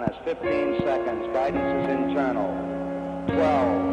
minus 15 seconds. Guidance is internal. 12,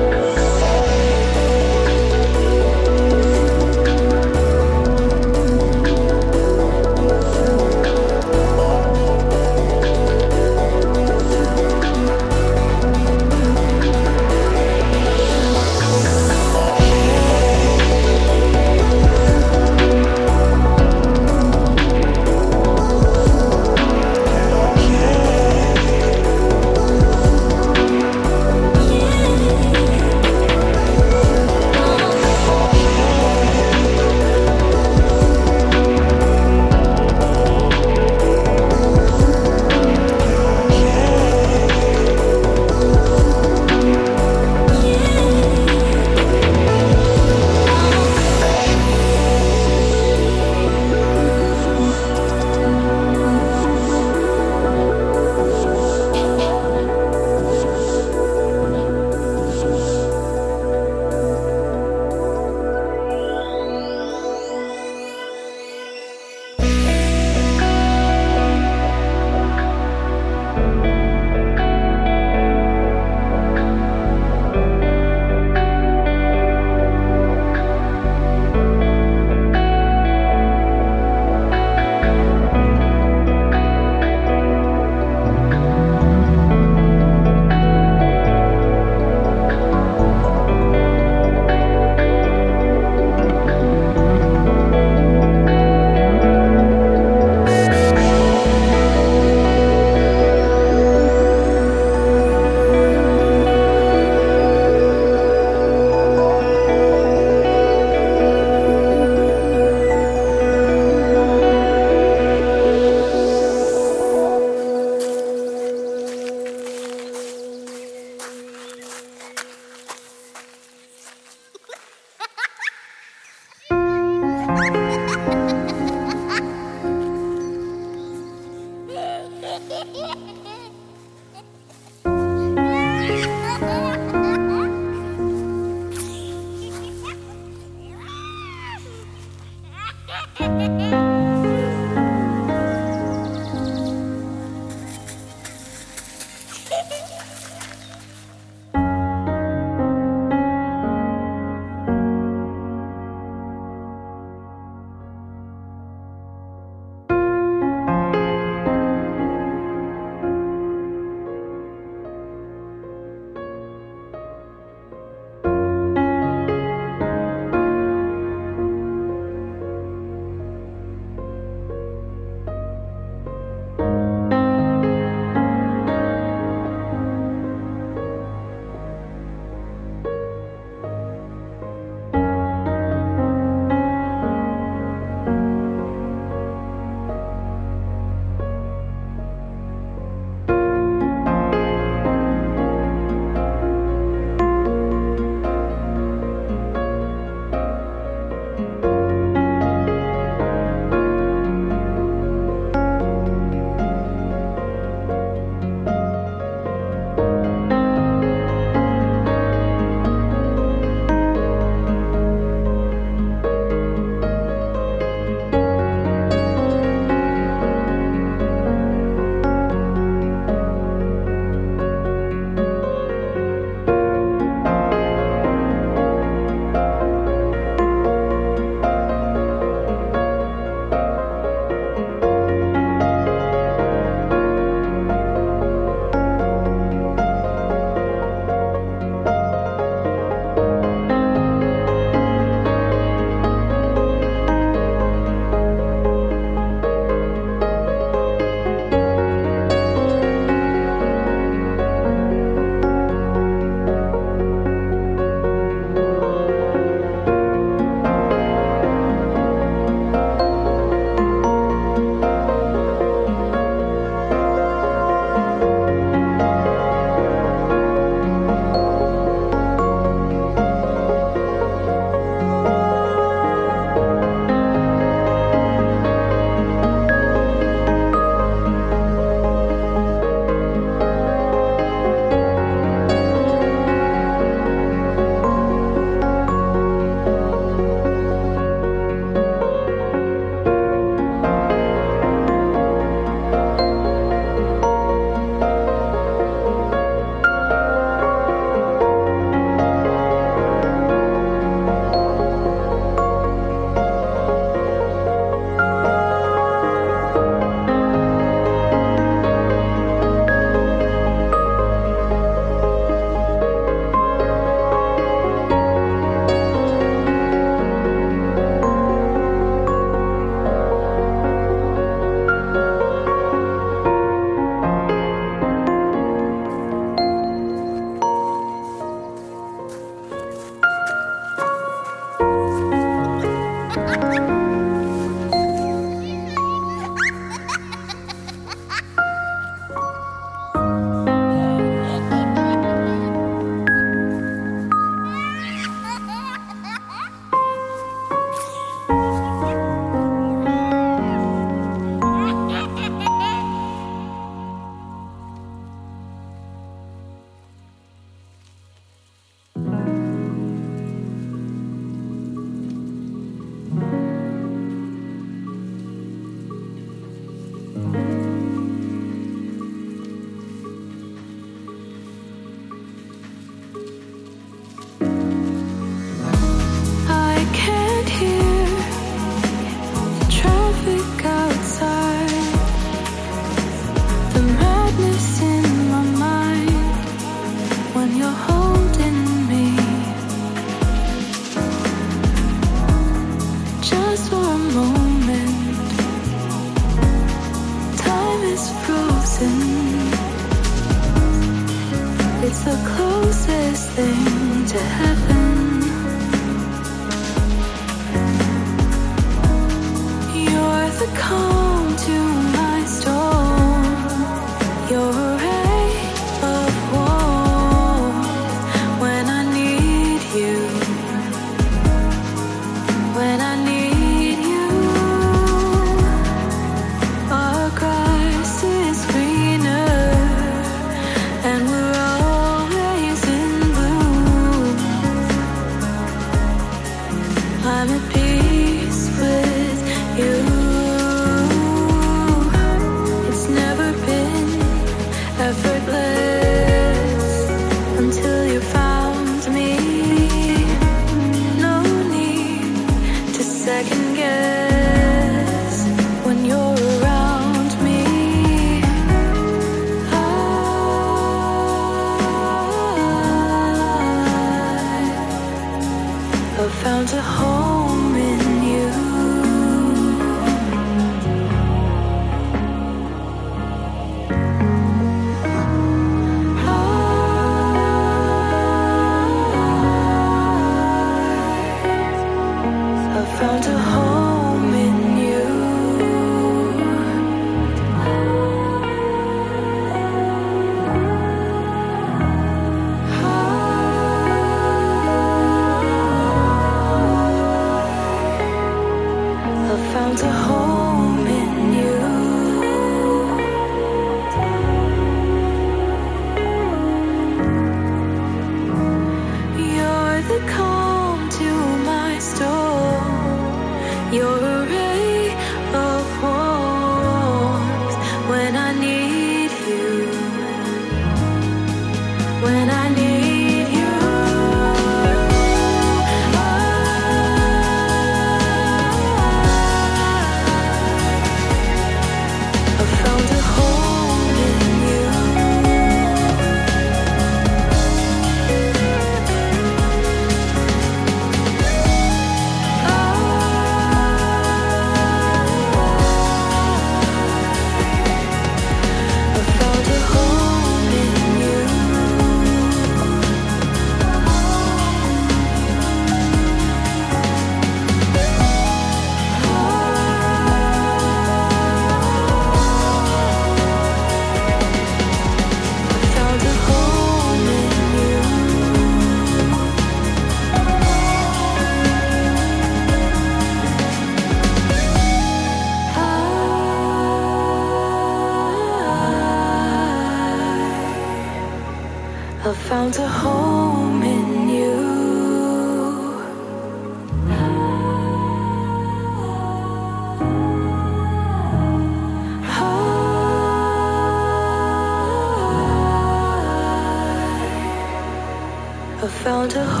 when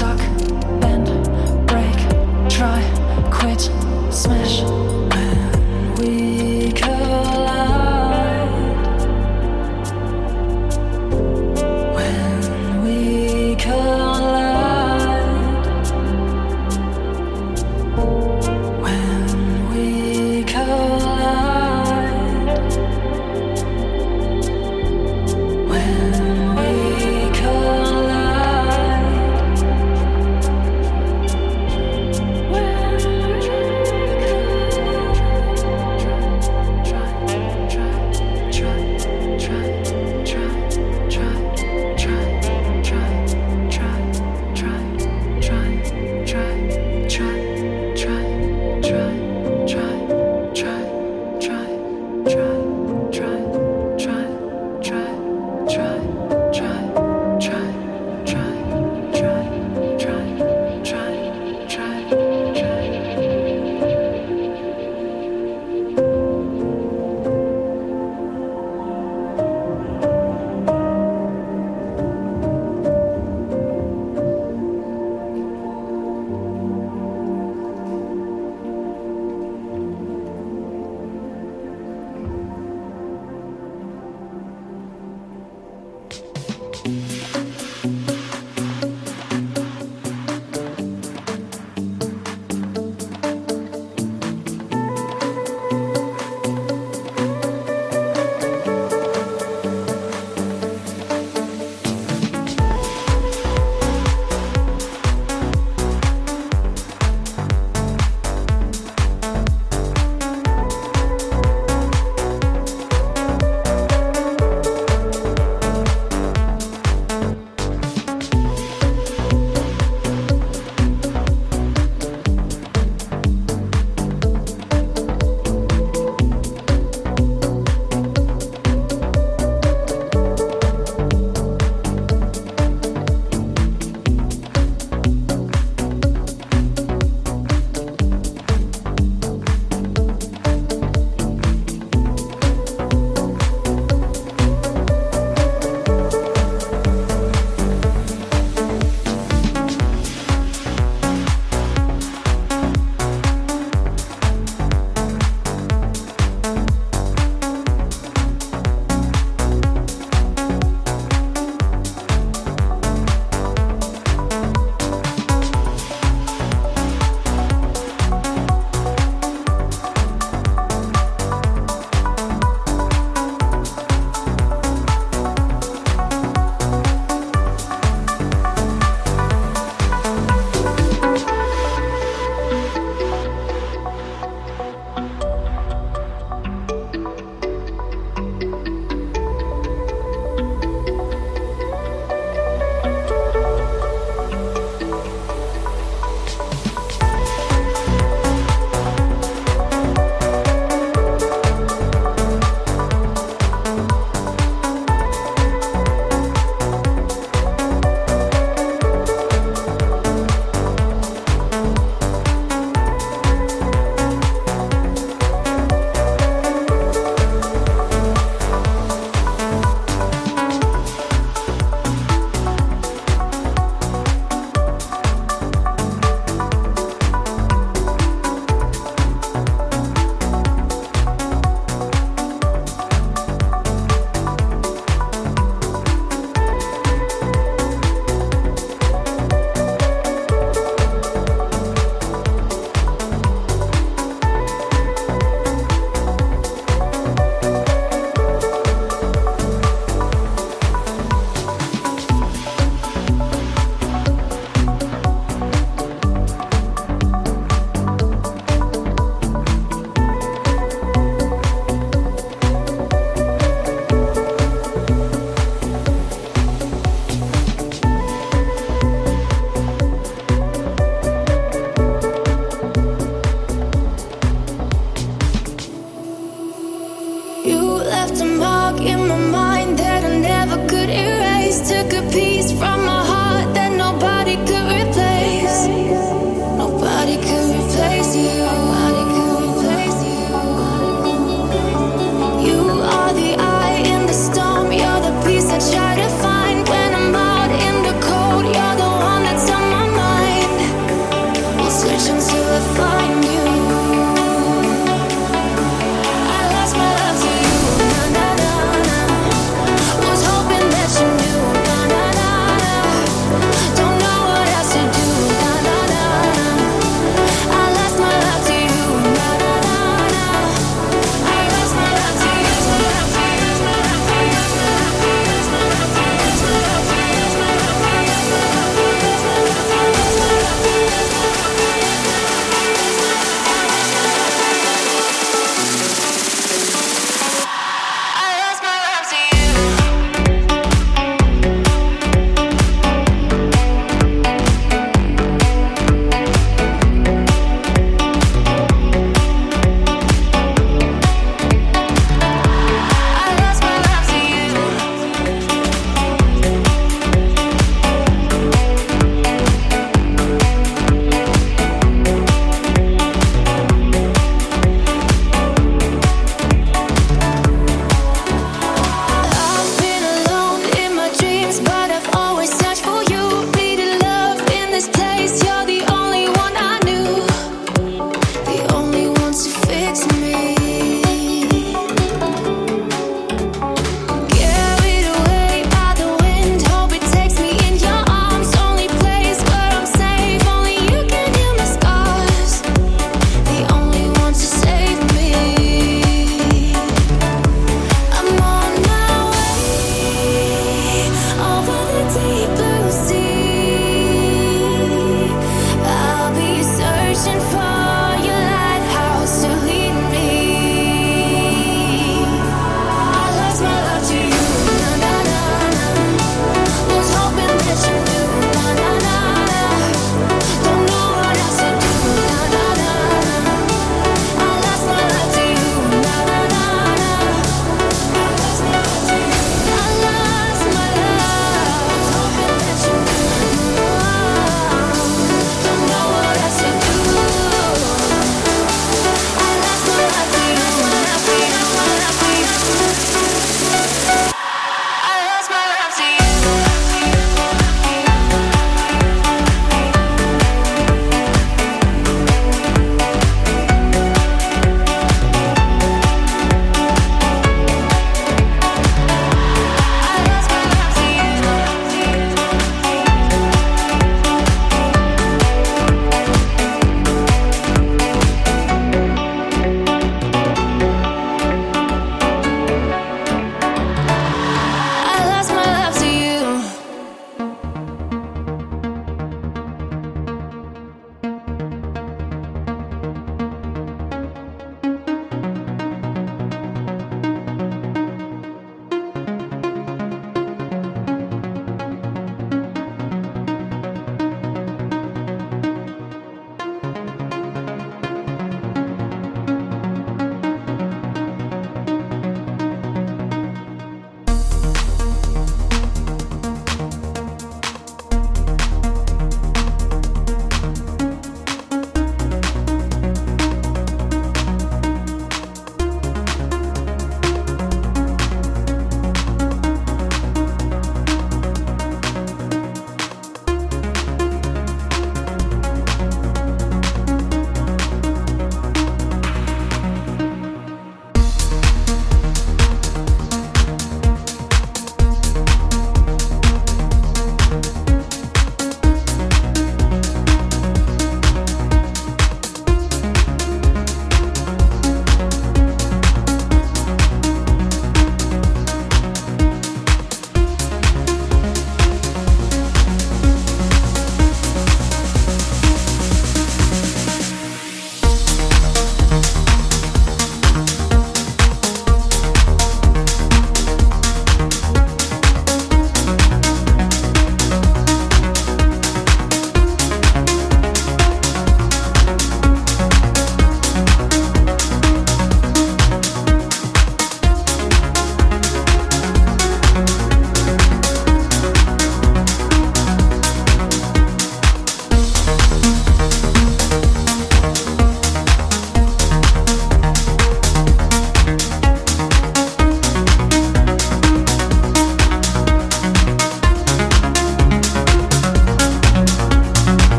stuck, bend, break, try, quit, smash.